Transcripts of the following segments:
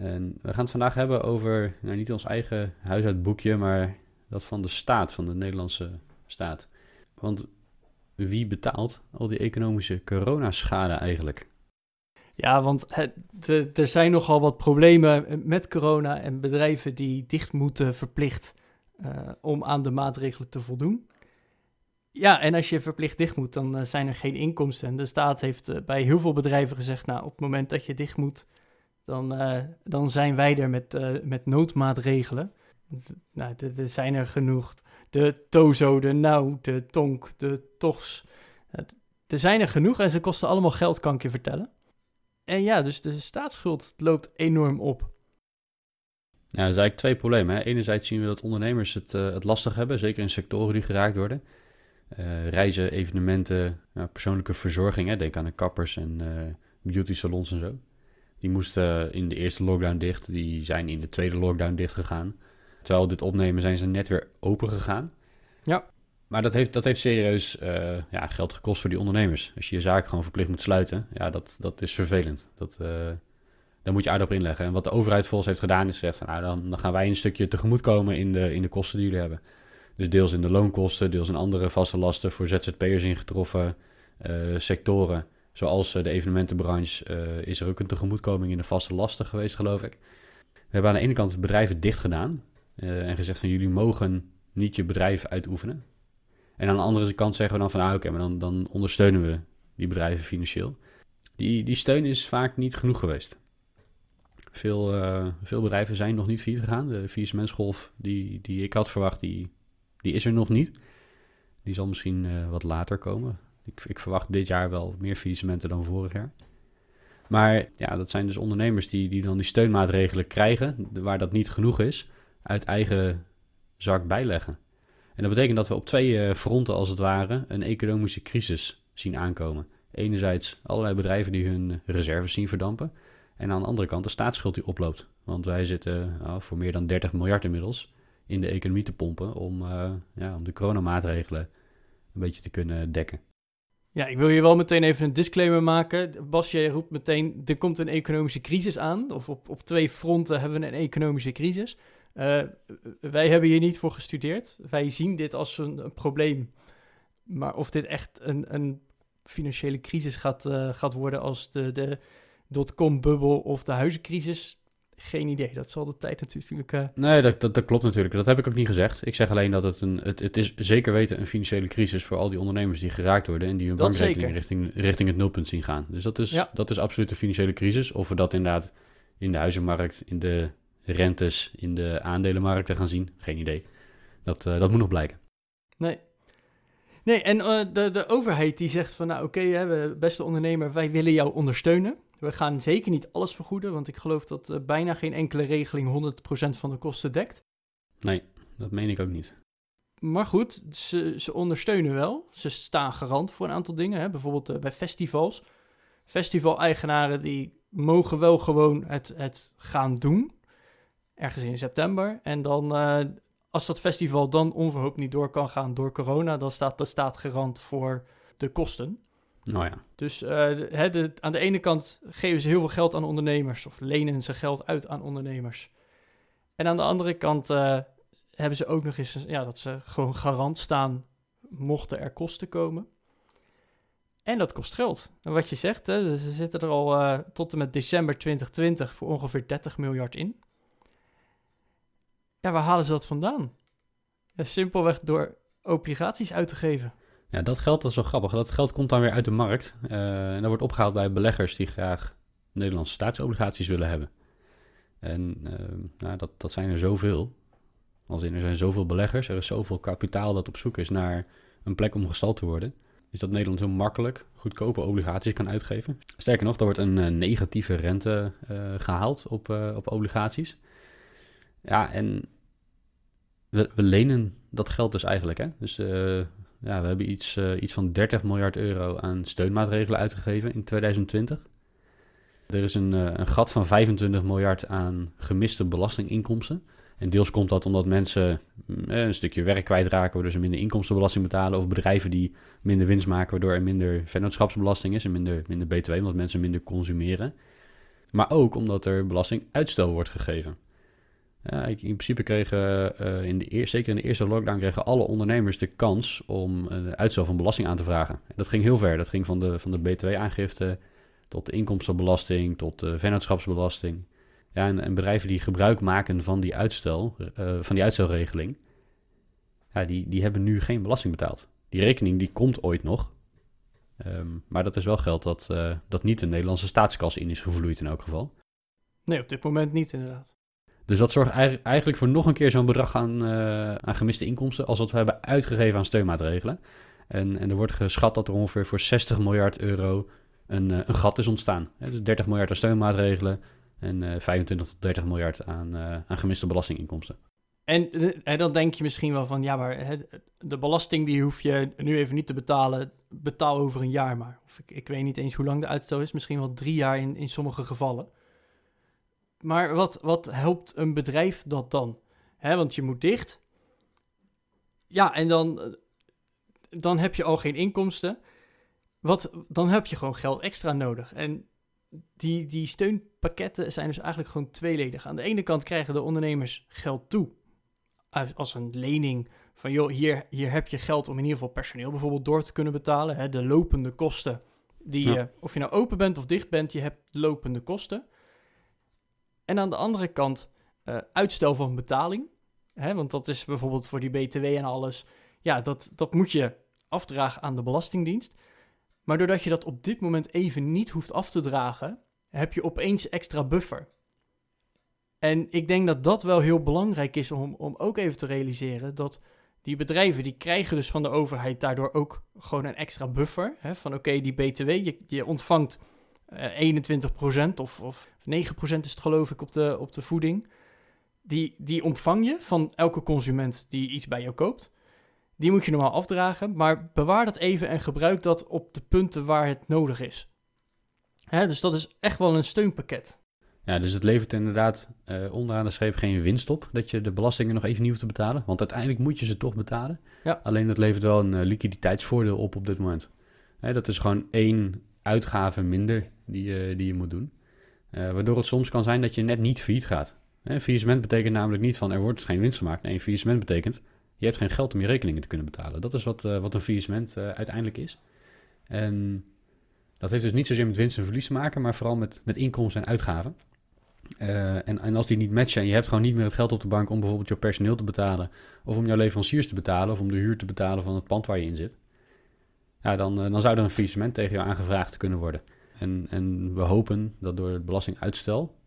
En we gaan het vandaag hebben over nou, niet ons eigen huishoudboekje, maar dat van de staat, van de Nederlandse staat. Want wie betaalt al die economische coronaschade eigenlijk? Ja, want er zijn nogal wat problemen met corona en bedrijven die dicht moeten verplicht eh, om aan de maatregelen te voldoen. Ja, en als je verplicht dicht moet, dan eh, zijn er geen inkomsten. En de staat heeft eh, bij heel veel bedrijven gezegd, nou, op het moment dat je dicht moet, dan, eh, dan zijn wij er met, eh, met noodmaatregelen. Dus, nou, er zijn er genoeg. De Tozo, de Nauw, de Tonk, de. Eh, er zijn er genoeg en ze kosten allemaal geld, kan ik je vertellen. En ja, dus de staatsschuld loopt enorm op. Nou, zijn eigenlijk twee problemen. Hè. Enerzijds zien we dat ondernemers het, eh, het lastig hebben, zeker in sectoren die geraakt worden. Reizen, evenementen, nou, persoonlijke verzorging, hè. denk aan de kappers en beauty salons en zo. Die moesten in de eerste lockdown dicht, die zijn in de tweede lockdown dicht gegaan. Terwijl dit opnemen zijn ze net weer open gegaan. Ja. Maar dat heeft, dat heeft serieus eh, ja, geld gekost voor die ondernemers. Als je je zaak gewoon verplicht moet sluiten, ja, dat, dat is vervelend. Dat, eh, daar moet je aardig op inleggen. En wat de overheid volgens heeft gedaan is gezegd van, nou, dan, dan gaan wij een stukje tegemoetkomen in de, in de kosten die jullie hebben. Dus deels in de loonkosten, deels in andere vaste lasten voor ZZP'ers ingetroffen eh, sectoren. Zoals eh, de evenementenbranche eh, is er ook een tegemoetkoming in de vaste lasten geweest, geloof ik. We hebben aan de ene kant bedrijven dicht gedaan eh, en gezegd van jullie mogen niet je bedrijf uitoefenen. En aan de andere kant zeggen we dan van, ah, oké, maar dan, dan ondersteunen we die bedrijven financieel. Die, die steun is vaak niet genoeg geweest. Veel, veel bedrijven zijn nog niet failliet gegaan. De faillissementsgolf die, die ik had verwacht, die, die is er nog niet. Die zal misschien wat later komen. Ik, ik verwacht dit jaar wel meer faillissementen dan vorig jaar. Maar ja, dat zijn dus ondernemers die, die dan die steunmaatregelen krijgen, waar dat niet genoeg is, uit eigen zak bijleggen. En dat betekent dat we op twee eh, fronten, als het ware, een economische crisis zien aankomen. Enerzijds allerlei bedrijven die hun reserves zien verdampen. En aan de andere kant de staatsschuld die oploopt. Want wij zitten nou, voor meer dan 30 miljard inmiddels in de economie te pompen om, eh, ja, om de coronamaatregelen een beetje te kunnen dekken. Ja, ik wil hier wel meteen even een disclaimer maken. Bas, roept meteen, er komt een economische crisis aan. Of op, op twee fronten hebben we een economische crisis. Eh, wij hebben hier niet voor gestudeerd. Wij zien dit als een, probleem. Maar of dit echt een, een financiële crisis gaat, eh, gaat worden als de, de dotcom-bubbel of de huizencrisis, geen idee. Dat zal de tijd natuurlijk... eh, Nee, dat, dat, dat klopt natuurlijk. Dat heb ik ook niet gezegd. Ik zeg alleen dat het een. Het, het is zeker weten een financiële crisis voor al die ondernemers die geraakt worden en die hun bankrekening richting, richting het nulpunt zien gaan. Dus dat is, Ja. dat is absoluut een financiële crisis. Of we dat inderdaad in de huizenmarkt, in de rentes, in de aandelenmarkten gaan zien, geen idee. Dat, eh, dat moet nog blijken. Nee. Nee, en eh, de, de overheid die zegt van, nou oké, we- beste ondernemer, wij willen jou ondersteunen. We gaan zeker niet alles vergoeden, want ik geloof dat eh, bijna geen enkele regeling 100% van de kosten dekt. Nee, dat meen ik ook niet. Maar goed, ze, ze ondersteunen wel. Ze staan garant voor een aantal dingen. Hè? Bijvoorbeeld eh, bij festivals. Festival-eigenaren die mogen wel gewoon het, het gaan doen. Ergens in september. En dan, eh, als dat festival dan onverhoopt niet door kan gaan door corona, dan staat de staat garant voor de kosten. Nou ja, Dus eh, aan de ene kant geven ze heel veel geld aan ondernemers of lenen ze geld uit aan ondernemers. En aan de andere kant eh, hebben ze ook nog eens ja, dat ze gewoon garant staan mochten er kosten komen. En dat kost geld. En wat je zegt, hè, ze zitten er al eh, tot en met december 2020 voor ongeveer 30 miljard in. Ja, waar halen ze dat vandaan? Simpelweg door obligaties uit te geven. Ja, dat geld dat is wel grappig. Dat geld komt dan weer uit de markt. eh, en dat wordt opgehaald bij beleggers die graag Nederlandse staatsobligaties willen hebben. En eh, nou, dat, dat zijn er zoveel. Als er zijn zoveel beleggers, er is zoveel kapitaal dat op zoek is naar een plek om gestald te worden. is dat Nederland heel makkelijk goedkope obligaties kan uitgeven. Sterker nog, er wordt een eh, negatieve rente gehaald op, op obligaties. Ja, en we, we, lenen dat geld dus eigenlijk. Hè? Dus ja, we hebben iets, iets van 30 miljard euro aan steunmaatregelen uitgegeven in 2020. Er is een, een gat van 25 miljard aan gemiste belastinginkomsten. En deels komt dat omdat mensen mm, eh, een stukje werk kwijtraken, waardoor ze minder inkomstenbelasting betalen. Of bedrijven die minder winst maken, waardoor er minder vennootschapsbelasting is en minder, minder BTW, omdat mensen minder consumeren. Maar ook omdat er belastinguitstel wordt gegeven. Ja, in principe kregen, uh, in de eerste, zeker in de eerste lockdown, kregen alle ondernemers de kans om een uitstel van belasting aan te vragen. dat ging heel ver. Dat ging van de, van de BTW-aangifte tot de inkomstenbelasting, tot de vennootschapsbelasting. Ja, en, bedrijven die gebruik maken van die, uitstel, uh, van die uitstelregeling, ja, die, die hebben nu geen belasting betaald. Die rekening die komt ooit nog. Um, maar dat is wel geld dat, dat niet de Nederlandse staatskas in is gevloeid in elk geval. Nee, op dit moment niet inderdaad. Dus dat zorgt eigenlijk voor nog een keer zo'n bedrag aan, uh, aan gemiste inkomsten als wat we hebben uitgegeven aan steunmaatregelen. En, en er wordt geschat dat er ongeveer voor 60 miljard euro een, een gat is ontstaan. Dus 30 miljard aan steunmaatregelen, en uh, eh, 25 tot 30 miljard aan, aan gemiste belastinginkomsten. En, eh, dan denk je misschien wel van, ja, maar de belasting die hoef je nu even niet te betalen. Betaal over een jaar maar. Of ik, ik weet niet eens hoe lang de uitstel is. Misschien wel drie jaar in, in sommige gevallen. Maar wat, wat helpt een bedrijf dat dan? Want je moet dicht. Ja, en dan, dan heb je al geen inkomsten. Wat, dan heb je gewoon geld extra nodig. En die, die steunpakketten zijn dus eigenlijk gewoon tweeledig. Aan de ene kant krijgen de ondernemers geld toe als een lening van joh, hier, hier heb je geld om in ieder geval personeel bijvoorbeeld door te kunnen betalen. De lopende kosten, die je, of je nou open bent of dicht bent, je hebt lopende kosten. En aan de andere kant uh, uitstel van betaling. Hè, want dat is bijvoorbeeld voor die BTW en alles. Ja, dat, dat moet je afdragen aan de Belastingdienst. Maar doordat je dat op dit moment even niet hoeft af te dragen, heb je opeens extra buffer. En ik denk dat dat wel heel belangrijk is om, om ook even te realiseren dat die bedrijven die krijgen dus van de overheid daardoor ook gewoon een extra buffer. Hè, van oké, die BTW, je, je ontvangt eh, 21% of, of 9% is het geloof ik op de, op de voeding. Die, die ontvang je van elke consument die iets bij jou koopt. Die moet je normaal afdragen, maar bewaar dat even en gebruik dat op de punten waar het nodig is. Hè, dus dat is echt wel een steunpakket. Ja, dus het levert inderdaad uh, onderaan de scheep geen winst op dat je de belastingen nog even niet hoeft te betalen. Want uiteindelijk moet je ze toch betalen. Ja. Alleen dat levert wel een uh, liquiditeitsvoordeel op op dit moment. Hè, dat is gewoon één uitgave minder die, uh, die je moet doen. waardoor het soms kan zijn dat je net niet failliet gaat. Een faillissement betekent namelijk niet van er wordt geen winst gemaakt. Nee, een betekent je hebt geen geld om je rekeningen te kunnen betalen. Dat is wat, wat een faillissement uiteindelijk is. En dat heeft dus niet zozeer met winst en verlies te maken, maar vooral met, met inkomsten en uitgaven. En, en als die niet matchen en je hebt gewoon niet meer het geld op de bank om bijvoorbeeld je personeel te betalen, of om jouw leveranciers te betalen, of om de huur te betalen van het pand waar je in zit, ja, dan, dan zou er een faillissement tegen jou aangevraagd kunnen worden. En, en we hopen dat door het belastinguitstel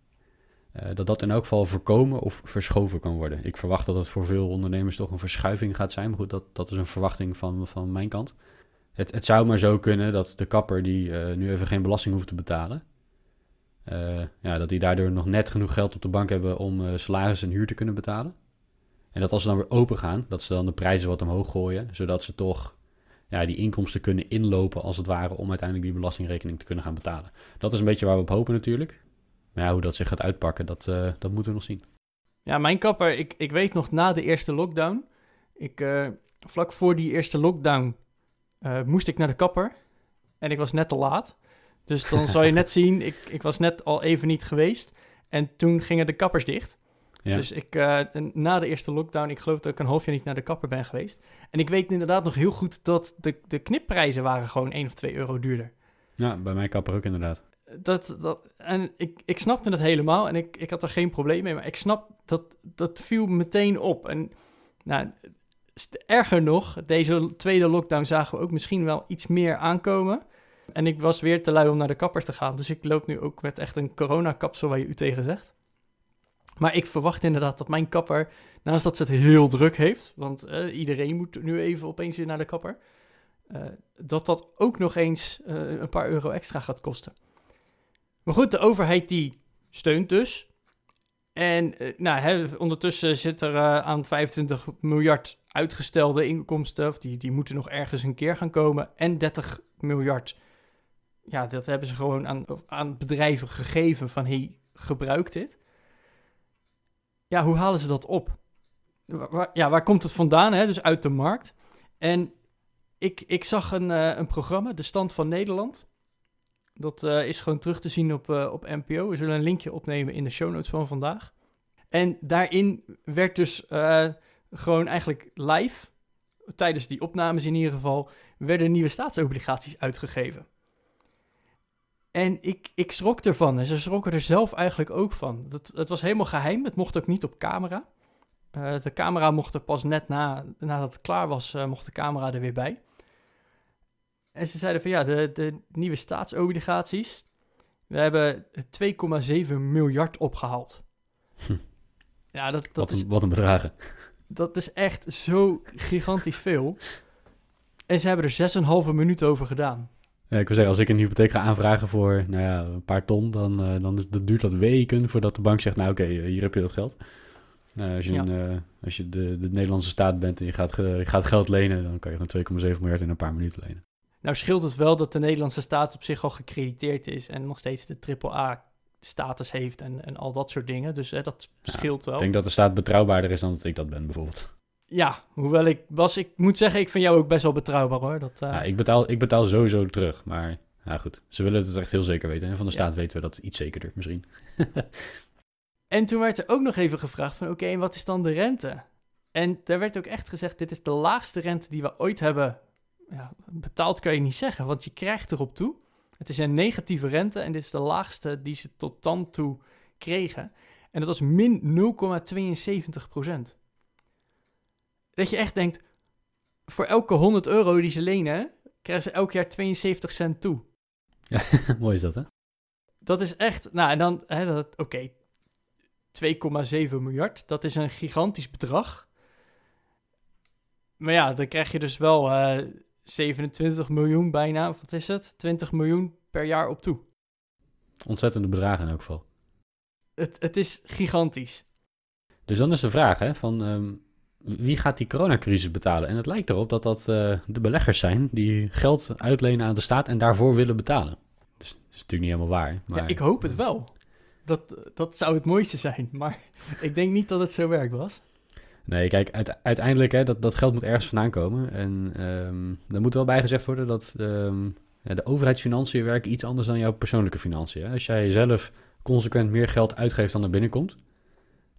uh, dat dat in elk geval voorkomen of verschoven kan worden. Ik verwacht dat het voor veel ondernemers toch een verschuiving gaat zijn. Maar goed, dat, dat is een verwachting van, van mijn kant. Het, het zou maar zo kunnen dat de kapper die uh, nu even geen belasting hoeft te betalen... Ja, dat die daardoor nog net genoeg geld op de bank hebben om salaris en huur te kunnen betalen. En dat als ze dan weer open gaan, dat ze dan de prijzen wat omhoog gooien, zodat ze toch ja, die inkomsten kunnen inlopen als het ware om uiteindelijk die belastingrekening te kunnen gaan betalen. Dat is een beetje waar we op hopen natuurlijk. Maar ja, hoe dat zich gaat uitpakken, dat, uh, dat moeten we nog zien. Ja, mijn kapper, ik, ik weet nog na de eerste lockdown. Ik, uh, vlak voor die eerste lockdown uh, moest ik naar de kapper. En ik was net te laat. Dus dan zal je net zien, ik, ik was net al even niet geweest. En toen gingen de kappers dicht. Ja. Dus ik, na de eerste lockdown, ik geloof dat ik een half jaar niet naar de kapper ben geweest. En ik weet inderdaad nog heel goed dat de, de knipprijzen waren gewoon 1 of 2 euro duurder. Ja, bij mijn kapper ook inderdaad dat, dat, en ik, ik snapte het helemaal en ik, ik had er geen probleem mee, maar ik snap dat dat viel meteen op. En nou, erger nog, deze tweede lockdown zagen we ook misschien wel iets meer aankomen. En ik was weer te lui om naar de kappers te gaan, dus ik loop nu ook met echt een coronakapsel waar je u tegen zegt. Maar ik verwacht inderdaad dat mijn kapper, naast dat ze het heel druk heeft, want uh, iedereen moet nu even opeens weer naar de kapper, dat dat ook nog eens een paar euro extra gaat kosten. Maar goed, de overheid die steunt dus. En nou, ondertussen zit er aan 25 miljard uitgestelde inkomsten, of die, die moeten nog ergens een keer gaan komen. En 30 miljard, ja, dat hebben ze gewoon aan, aan bedrijven gegeven van, hey, gebruik dit. Ja, hoe halen ze dat op? Waar, ja, waar komt het vandaan? Hè? Dus uit de markt. En ik, ik zag een, uh, een programma, De Stand van Nederland. Dat uh, is gewoon terug te zien op, uh, op NPO. We zullen een linkje opnemen in de show notes van vandaag. En daarin werd dus gewoon eigenlijk live, tijdens die opnames in ieder geval, werden nieuwe staatsobligaties uitgegeven. En ik, ik schrok ervan en ze schrokken er zelf eigenlijk ook van. Dat, het was helemaal geheim, het mocht ook niet op camera. Uh, de camera mocht er pas net na, nadat het klaar was, uh, mocht de camera er weer bij. En ze zeiden van ja, de, de nieuwe staatsobligaties, we hebben 2,7 miljard opgehaald. Hm. Ja, dat, dat wat, is... een, wat een bedragen. Dat is echt zo gigantisch veel. En ze hebben er 6,5 minuut over gedaan. Ja, ik wil zeggen, als ik een hypotheek ga aanvragen voor nou ja, een paar ton, dan, uh, dan, is, dan duurt dat weken voordat de bank zegt, nou oké, okay, hier heb je dat geld. Uh, als je, ja. een, uh, als je de, de Nederlandse staat bent en je gaat, je gaat geld lenen, dan kan je gewoon 2,7 miljard in een paar minuten lenen. Nou scheelt het wel dat de Nederlandse staat op zich al gecrediteerd is en nog steeds de AAA status heeft en, en al dat soort dingen. Dus hè, dat scheelt wel. Ik denk dat de staat betrouwbaarder is dan dat ik dat ben, bijvoorbeeld. Ja, hoewel ik was, ik moet zeggen, ik vind jou ook best wel betrouwbaar hoor. Dat, uh... ja, ik, betaal, ik betaal sowieso terug, maar ja, goed. Ze willen het echt heel zeker weten. En van de staat ja. weten we dat iets zekerder misschien. en toen werd er ook nog even gevraagd van, oké, okay, en wat is dan de rente? En daar werd ook echt gezegd, dit is de laagste rente die we ooit hebben ja, betaald, kan je niet zeggen, want je krijgt erop toe. Het is een negatieve rente en dit is de laagste die ze tot dan toe kregen. En dat was min 0,72 procent. Dat je echt denkt, voor elke 100 euro die ze lenen, krijgen ze elk jaar 72 cent toe. Ja, mooi is dat, hè? Dat is echt, nou en dan, oké, okay, 2,7 miljard, dat is een gigantisch bedrag. Maar ja, dan krijg je dus wel uh, 27 miljoen bijna, of wat is het? 20 miljoen per jaar op toe. Ontzettende bedragen in elk geval. Het, het is gigantisch. Dus dan is de vraag, hè, van um, wie gaat die coronacrisis betalen? En het lijkt erop dat dat uh, de beleggers zijn die geld uitlenen aan de staat en daarvoor willen betalen. Dus, dat is natuurlijk niet helemaal waar. Maar... Ja, ik hoop het wel. Dat, dat zou het mooiste zijn, maar ik denk niet dat het zo werkt, was. Nee, kijk, uiteindelijk, hè, dat, dat geld moet ergens vandaan komen. En um, er moet wel bijgezegd worden dat um, ja, de overheidsfinanciën werken iets anders dan jouw persoonlijke financiën. Als jij zelf consequent meer geld uitgeeft dan er binnenkomt,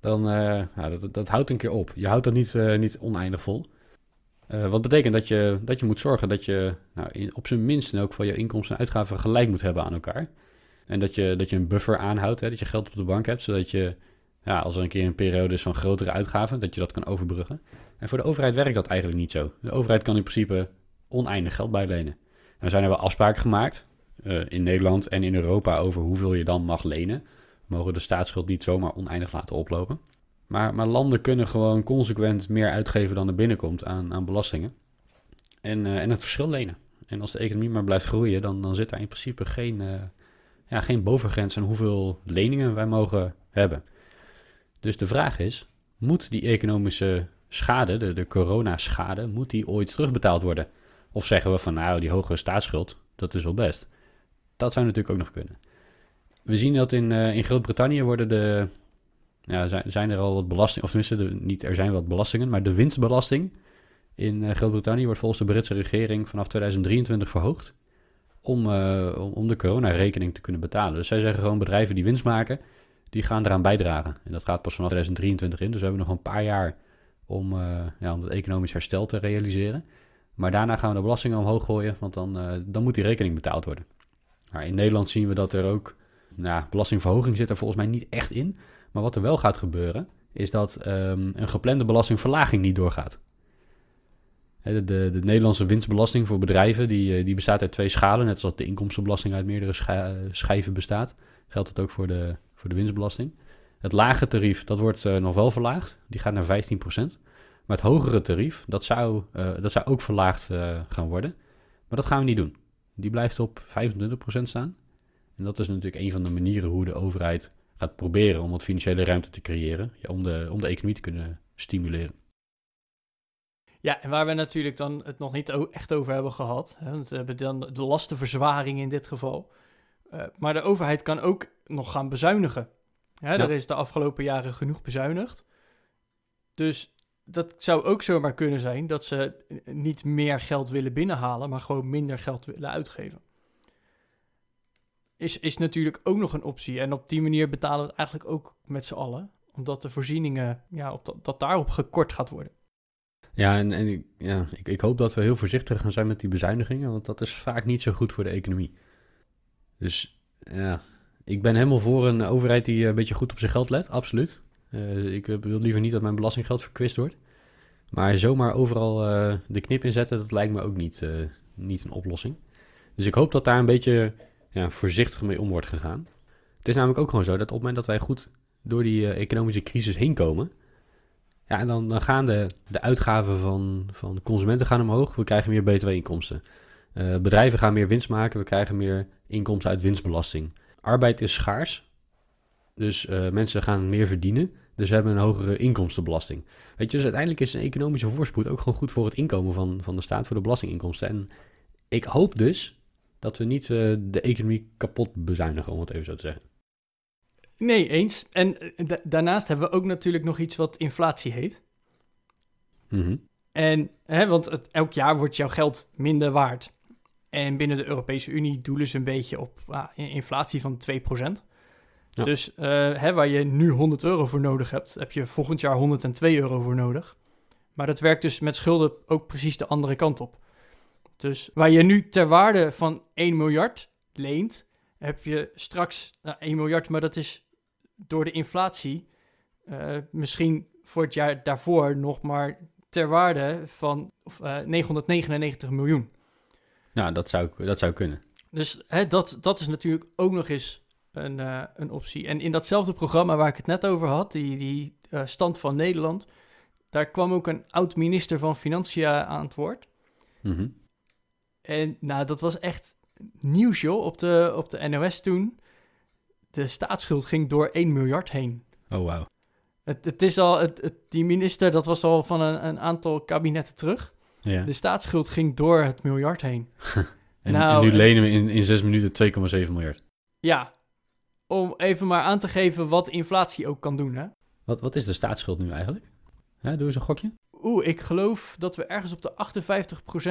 dan uh, ja, dat, dat houdt een keer op. Je houdt dat niet, uh, niet oneindig vol. Uh, wat betekent dat je, dat je moet zorgen dat je nou, in, op zijn minst in elk je inkomsten en uitgaven gelijk moet hebben aan elkaar. En dat je, dat je een buffer aanhoudt, hè, dat je geld op de bank hebt, zodat je ja, als er een keer een periode is van grotere uitgaven, dat je dat kan overbruggen. En voor de overheid werkt dat eigenlijk niet zo. De overheid kan in principe oneindig geld bijlenen. Er zijn er wel afspraken gemaakt in Nederland en in Europa over hoeveel je dan mag lenen. Mogen de staatsschuld niet zomaar oneindig laten oplopen. Maar, maar landen kunnen gewoon consequent meer uitgeven dan er binnenkomt aan, aan belastingen. En, uh, en het verschil lenen. En als de economie maar blijft groeien, dan, dan zit daar in principe geen, uh, ja, geen bovengrens aan hoeveel leningen wij mogen hebben. Dus de vraag is, moet die economische schade, de, de coronaschade, moet die ooit terugbetaald worden? Of zeggen we van nou, die hogere staatsschuld, dat is wel best. Dat zou natuurlijk ook nog kunnen. We zien dat in, uh, in Groot-Brittannië worden de, ja, zijn, zijn er al wat belastingen, of tenminste, niet er zijn wat belastingen, maar de winstbelasting in uh, Groot-Brittannië wordt volgens de Britse regering vanaf 2023 verhoogd. Om, uh, om, om de coronarekening te kunnen betalen. Dus zij zeggen gewoon bedrijven die winst maken, die gaan eraan bijdragen. En dat gaat pas vanaf 2023 in. Dus we hebben nog een paar jaar om, uh, ja, om het economisch herstel te realiseren. Maar daarna gaan we de belastingen omhoog gooien, want dan, dan moet die rekening betaald worden. Maar in Nederland zien we dat er ook, nou, belastingverhoging zit er volgens mij niet echt in. Maar wat er wel gaat gebeuren, is dat um, een geplande belastingverlaging niet doorgaat. De, de, de, Nederlandse winstbelasting voor bedrijven, die, die bestaat uit twee schalen. Net zoals de inkomstenbelasting uit meerdere schijven bestaat, geldt het ook voor de, voor de winstbelasting. Het lage tarief, dat wordt uh, nog wel verlaagd. Die gaat naar 15%. Maar het hogere tarief, dat zou, dat zou ook verlaagd gaan worden. Maar dat gaan we niet doen. Die blijft op 25% staan. En dat is natuurlijk een van de manieren hoe de overheid gaat proberen om wat financiële ruimte te creëren. Ja, om, de, om de economie te kunnen stimuleren. Ja, en waar we natuurlijk dan het nog niet echt over hebben gehad. Hè, want we hebben dan de lastenverzwaring in dit geval. Uh, maar de overheid kan ook nog gaan bezuinigen. Ja, Er is de afgelopen jaren genoeg bezuinigd. Dus dat zou ook zomaar kunnen zijn dat ze niet meer geld willen binnenhalen, maar gewoon minder geld willen uitgeven. Is, is natuurlijk ook nog een optie. En op die manier betalen we het eigenlijk ook met z'n allen. Omdat de voorzieningen, ja, op dat, daarop gekort gaat worden. Ja, en, en ik, ja, ik, ik hoop dat we heel voorzichtig gaan zijn met die bezuinigingen, want dat is vaak niet zo goed voor de economie. Dus ja, ik ben helemaal voor een overheid die een beetje goed op zijn geld let, absoluut. Uh, ik wil liever niet dat mijn belastinggeld verkwist wordt. Maar zomaar overal de knip inzetten, dat lijkt me ook niet, niet een oplossing. Dus ik hoop dat daar een beetje ja, voorzichtig mee om wordt gegaan. Het is namelijk ook gewoon zo dat op het moment dat wij goed door die economische crisis heen komen, ja, en dan, gaan de, de uitgaven van, van consumenten gaan omhoog. We krijgen meer btw-inkomsten. Uh, bedrijven gaan meer winst maken. We krijgen meer inkomsten uit winstbelasting. Arbeid is schaars. Dus uh, mensen gaan meer verdienen. Dus hebben een hogere inkomstenbelasting. Weet je, dus uiteindelijk is een economische voorspoed ook gewoon goed voor het inkomen van, van de staat, voor de belastinginkomsten. En ik hoop dus dat we niet uh, de economie kapot bezuinigen, om het even zo te zeggen. Nee, eens. En eh, daarnaast hebben we ook natuurlijk nog iets wat inflatie heet. Mm En, hè, want het, elk jaar wordt jouw geld minder waard. En binnen de Europese Unie doelen ze een beetje op uh, inflatie van 2%. Ja. Dus uh, hè, waar je nu 100 euro voor nodig hebt, heb je volgend jaar 102 euro voor nodig. Maar dat werkt dus met schulden ook precies de andere kant op. Dus waar je nu ter waarde van 1 miljard leent, heb je straks nou, 1 miljard, maar dat is door de inflatie uh, misschien voor het jaar daarvoor nog maar ter waarde van uh, eh, 999 miljoen. Ja, dat zou, dat zou kunnen. Dus hè, dat, dat is natuurlijk ook nog eens een, uh, een optie. En in datzelfde programma waar ik het net over had, die, die stand van Nederland, daar kwam ook een oud-minister van Financiën aan het woord. Mm -hmm. En nou, dat was echt nieuws, joh, op de, op de NOS toen. De staatsschuld ging door 1 miljard heen. Oh, wow. Het, het is al, het, het, die minister, dat was al van een, een aantal kabinetten terug. Ja. De staatsschuld ging door het miljard heen. en, nou, en, nu lenen we in, in zes minuten 2,7 miljard. Ja, om even maar aan te geven wat inflatie ook kan doen, hè? Wat, wat is de staatsschuld nu eigenlijk? Doe eens een gokje. Oeh, ik geloof dat we ergens op de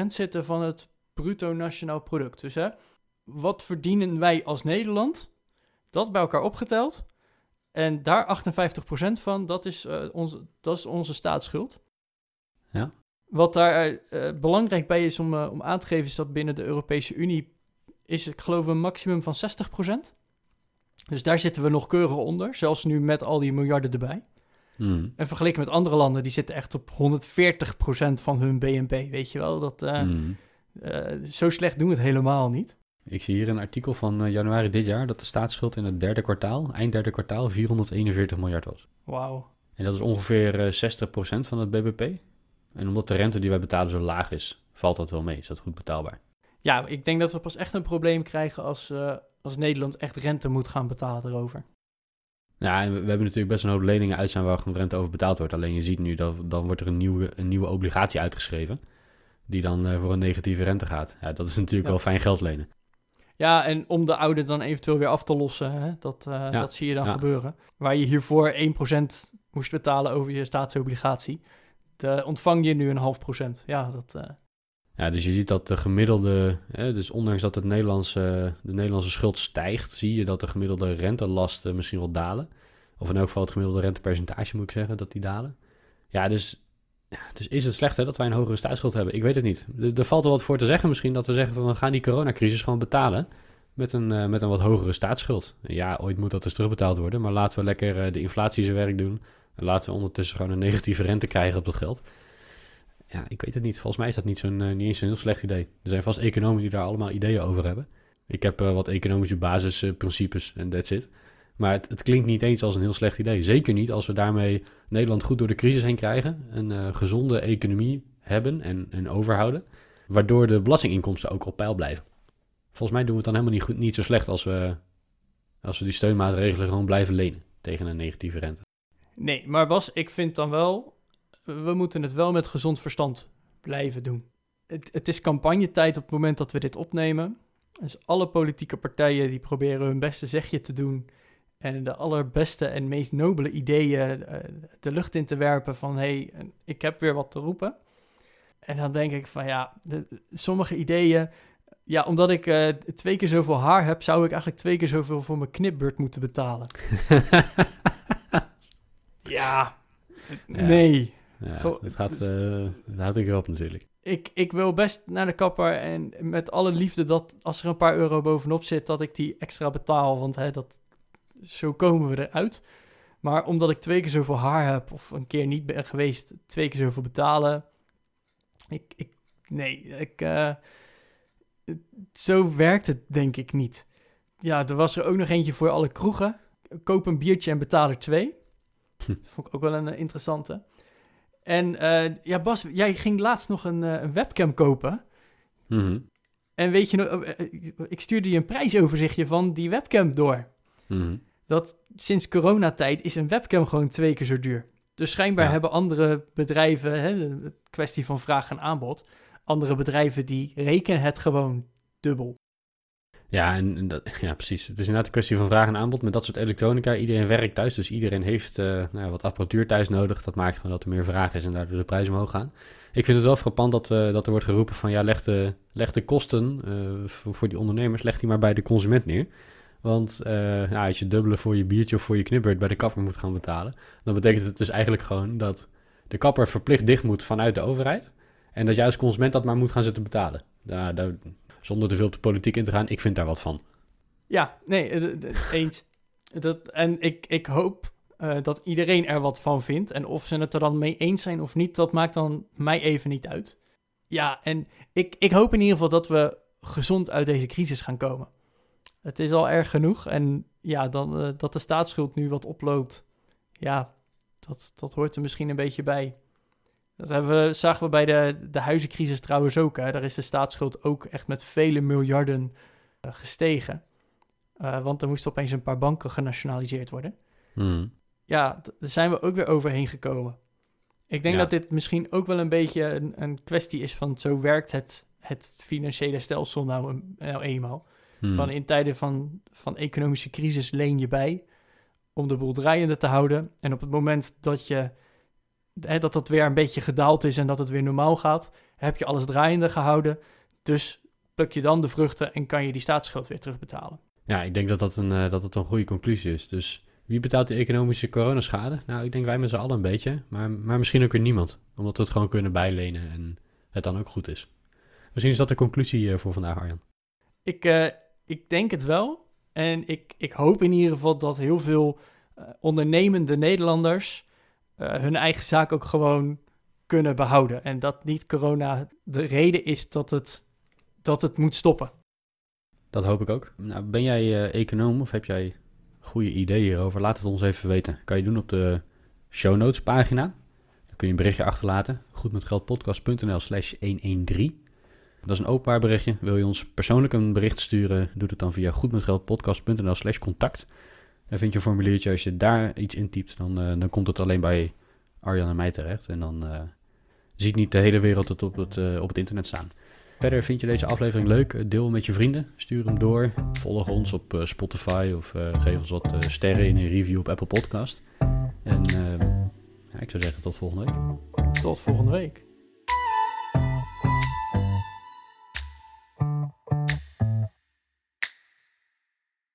58% zitten van het bruto nationaal product. Dus hè, wat verdienen wij als Nederland? Dat bij elkaar opgeteld. En daar 58% van, dat is, uh, onze, dat is onze staatsschuld. Ja. Wat daar uh, belangrijk bij is om, uh, om aan te geven, is dat binnen de Europese Unie is, ik geloof, een maximum van 60%. Dus daar zitten we nog keurig onder, zelfs nu met al die miljarden erbij. Mm. En vergeleken met andere landen, die zitten echt op 140% van hun BNP, weet je wel. Dat, mm. Zo slecht doen we het helemaal niet. Ik zie hier een artikel van uh, januari dit jaar dat de staatsschuld in het derde kwartaal, eind derde kwartaal, 441 miljard was. Wauw. En dat is ongeveer uh, 60% van het BBP. En omdat de rente die wij betalen zo laag is, valt dat wel mee. Is dat goed betaalbaar? Ja, ik denk dat we pas echt een probleem krijgen als, uh, als Nederland echt rente moet gaan betalen erover. Ja, en we, we hebben natuurlijk best een hoop leningen uit zijn waar gewoon rente over betaald wordt. Alleen je ziet nu dat dan wordt er een nieuwe, een nieuwe obligatie uitgeschreven. Die dan uh, voor een negatieve rente gaat. Ja, dat is natuurlijk ja. wel fijn geld lenen. Ja, en om de oude dan eventueel weer af te lossen, hè? Dat, uh, ja. dat zie je dan ja. gebeuren. Waar je hiervoor 1% moest betalen over je staatsobligatie, de, ontvang je nu een half procent. Ja, dat... Uh... Ja, dus je ziet dat de gemiddelde, hè, dus ondanks dat het Nederlandse, de Nederlandse schuld stijgt, zie je dat de gemiddelde rentelasten misschien wel dalen. Of in elk geval het gemiddelde rentepercentage moet ik zeggen, dat die dalen. Ja, dus dus is het slecht hè, dat wij een hogere staatsschuld hebben? Ik weet het niet. Er, er, valt wel wat voor te zeggen misschien dat we zeggen van we gaan die coronacrisis gewoon betalen met een, uh, met een wat hogere staatsschuld. Ja, ooit moet dat dus terugbetaald worden, maar laten we lekker uh, de inflatie zijn werk doen. En laten we ondertussen gewoon een negatieve rente krijgen op dat geld. Ja, ik weet het niet. Volgens mij is dat niet, zo'n, uh, niet eens een heel slecht idee. Er zijn vast economen die daar allemaal ideeën over hebben. Ik heb wat economische basisprincipes en that's it. Maar het, het, klinkt niet eens als een heel slecht idee. Zeker niet als we daarmee Nederland goed door de crisis heen krijgen. Een uh, gezonde economie hebben en, en overhouden. waardoor de belastinginkomsten ook op peil blijven. Volgens mij doen we het dan helemaal niet, goed, niet zo slecht als we, als we die steunmaatregelen gewoon blijven lenen tegen een negatieve rente. Nee, maar Bas, ik vind dan wel, we moeten het wel met gezond verstand blijven doen. Het, het is campagnetijd op het moment dat we dit opnemen. Dus alle politieke partijen die proberen hun beste zegje te doen en de allerbeste en meest nobele ideeën uh, de lucht in te werpen van hé, hey, ik heb weer wat te roepen. En dan denk ik van ja, de, sommige ideeën, ja, omdat ik uh, twee keer zoveel haar heb, zou ik eigenlijk twee keer zoveel voor mijn knipbeurt moeten betalen. ja, nee. Ja, Zo, dit gaat, dus, uh, dat ik op natuurlijk. Ik, ik wil best naar de kapper en met alle liefde dat als er een paar euro bovenop zit, dat ik die extra betaal. Want hè, dat, zo komen we eruit. Maar omdat ik twee keer zoveel haar heb of een keer niet ben geweest, twee keer zoveel betalen. Ik, ik nee, ik, uh, zo werkt het denk ik niet. Ja, er was er ook nog eentje voor alle kroegen. Koop een biertje en betaal er twee. Dat vond ik ook wel een uh, interessante. En uh, ja, Bas, jij ging laatst nog een, een webcam kopen. Mm -hmm. En weet je nog, ik stuurde je een prijsoverzichtje van die webcam door. Mm -hmm dat sinds coronatijd is een webcam gewoon twee keer zo duur. Dus schijnbaar Ja. hebben andere bedrijven, hè, kwestie van vraag en aanbod, andere bedrijven die rekenen het gewoon dubbel. Ja, en, en dat, ja, precies. Het is inderdaad een kwestie van vraag en aanbod met dat soort elektronica. Iedereen werkt thuis, dus iedereen heeft eh, nou, ja, wat apparatuur thuis nodig. Dat maakt gewoon dat er meer vraag is en daardoor de prijzen omhoog gaan. Ik vind het wel frappant dat, eh, dat er wordt geroepen van ja, leg de, leg de kosten eh, voor, voor die ondernemers, leg die maar bij de consument neer. Want ja, als je dubbele voor je biertje of voor je knipbeurt bij de kapper moet gaan betalen, dan betekent het dus eigenlijk gewoon dat de kapper verplicht dicht moet vanuit de overheid. En dat jij als consument dat maar moet gaan zitten betalen. Daar, daar, zonder te veel op de politiek in te gaan, ik vind daar wat van. Ja, nee, eh, eens. Dat, en ik, ik hoop eh, dat iedereen er wat van vindt. En of ze het er dan mee eens zijn of niet, dat maakt dan mij even niet uit. Ja, en ik, ik hoop in ieder geval dat we gezond uit deze crisis gaan komen. Het is al erg genoeg. En ja, dan, eh, dat de staatsschuld nu wat oploopt. Ja, dat, dat hoort er misschien een beetje bij. Dat hebben we, zagen we bij de, de huizencrisis trouwens ook. Hè. Daar is de staatsschuld ook echt met vele miljarden eh, gestegen. Eh, want er moesten opeens een paar banken genationaliseerd worden. Hmm. Ja, daar zijn we ook weer overheen gekomen. Ik denk Ja. dat dit misschien ook wel een beetje een, een kwestie is van zo werkt het, het financiële stelsel nou, een- nou eenmaal. Hmm. Van in tijden van, van economische crisis leen je bij om de boel draaiende te houden. En op het moment dat je hè, dat dat weer een beetje gedaald is en dat het weer normaal gaat, heb je alles draaiende gehouden. Dus pluk je dan de vruchten en kan je die staatsschuld weer terugbetalen. Ja, ik denk dat dat een, eh, dat het een goede conclusie is. Dus wie betaalt die economische coronaschade? Nou, ik denk wij met z'n allen een beetje. Maar, maar misschien ook weer niemand. Omdat we het gewoon kunnen bijlenen en het dan ook goed is. Misschien is dat de conclusie eh, voor vandaag, Arjan. Ik, eh, ik denk het wel. En ik, ik hoop in ieder geval dat heel veel eh, ondernemende Nederlanders eh, hun eigen zaak ook gewoon kunnen behouden. En dat niet corona de reden is dat het, dat het moet stoppen. Dat hoop ik ook. Nou, ben jij eh, econoom of heb jij goede ideeën hierover? Laat het ons even weten. Kan je doen op de show notes pagina. Dan kun je een berichtje achterlaten. Goedmetgeldpodcast.nl slash 113. Dat is een openbaar berichtje. Wil je ons persoonlijk een bericht sturen, doe het dan via goedmetgeldpodcast.nl slash contact. Dan vind je een formuliertje. Als je daar iets intypt, dan, eh, dan komt het alleen bij Arjan en mij terecht. En dan eh, ziet niet de hele wereld het op het, eh, op het internet staan. Verder vind je deze aflevering leuk, deel met je vrienden. Stuur hem door. Volg ons op Spotify of geef ons wat sterren in een review op Apple Podcast. En ja, ik zou zeggen tot volgende week. Tot volgende week.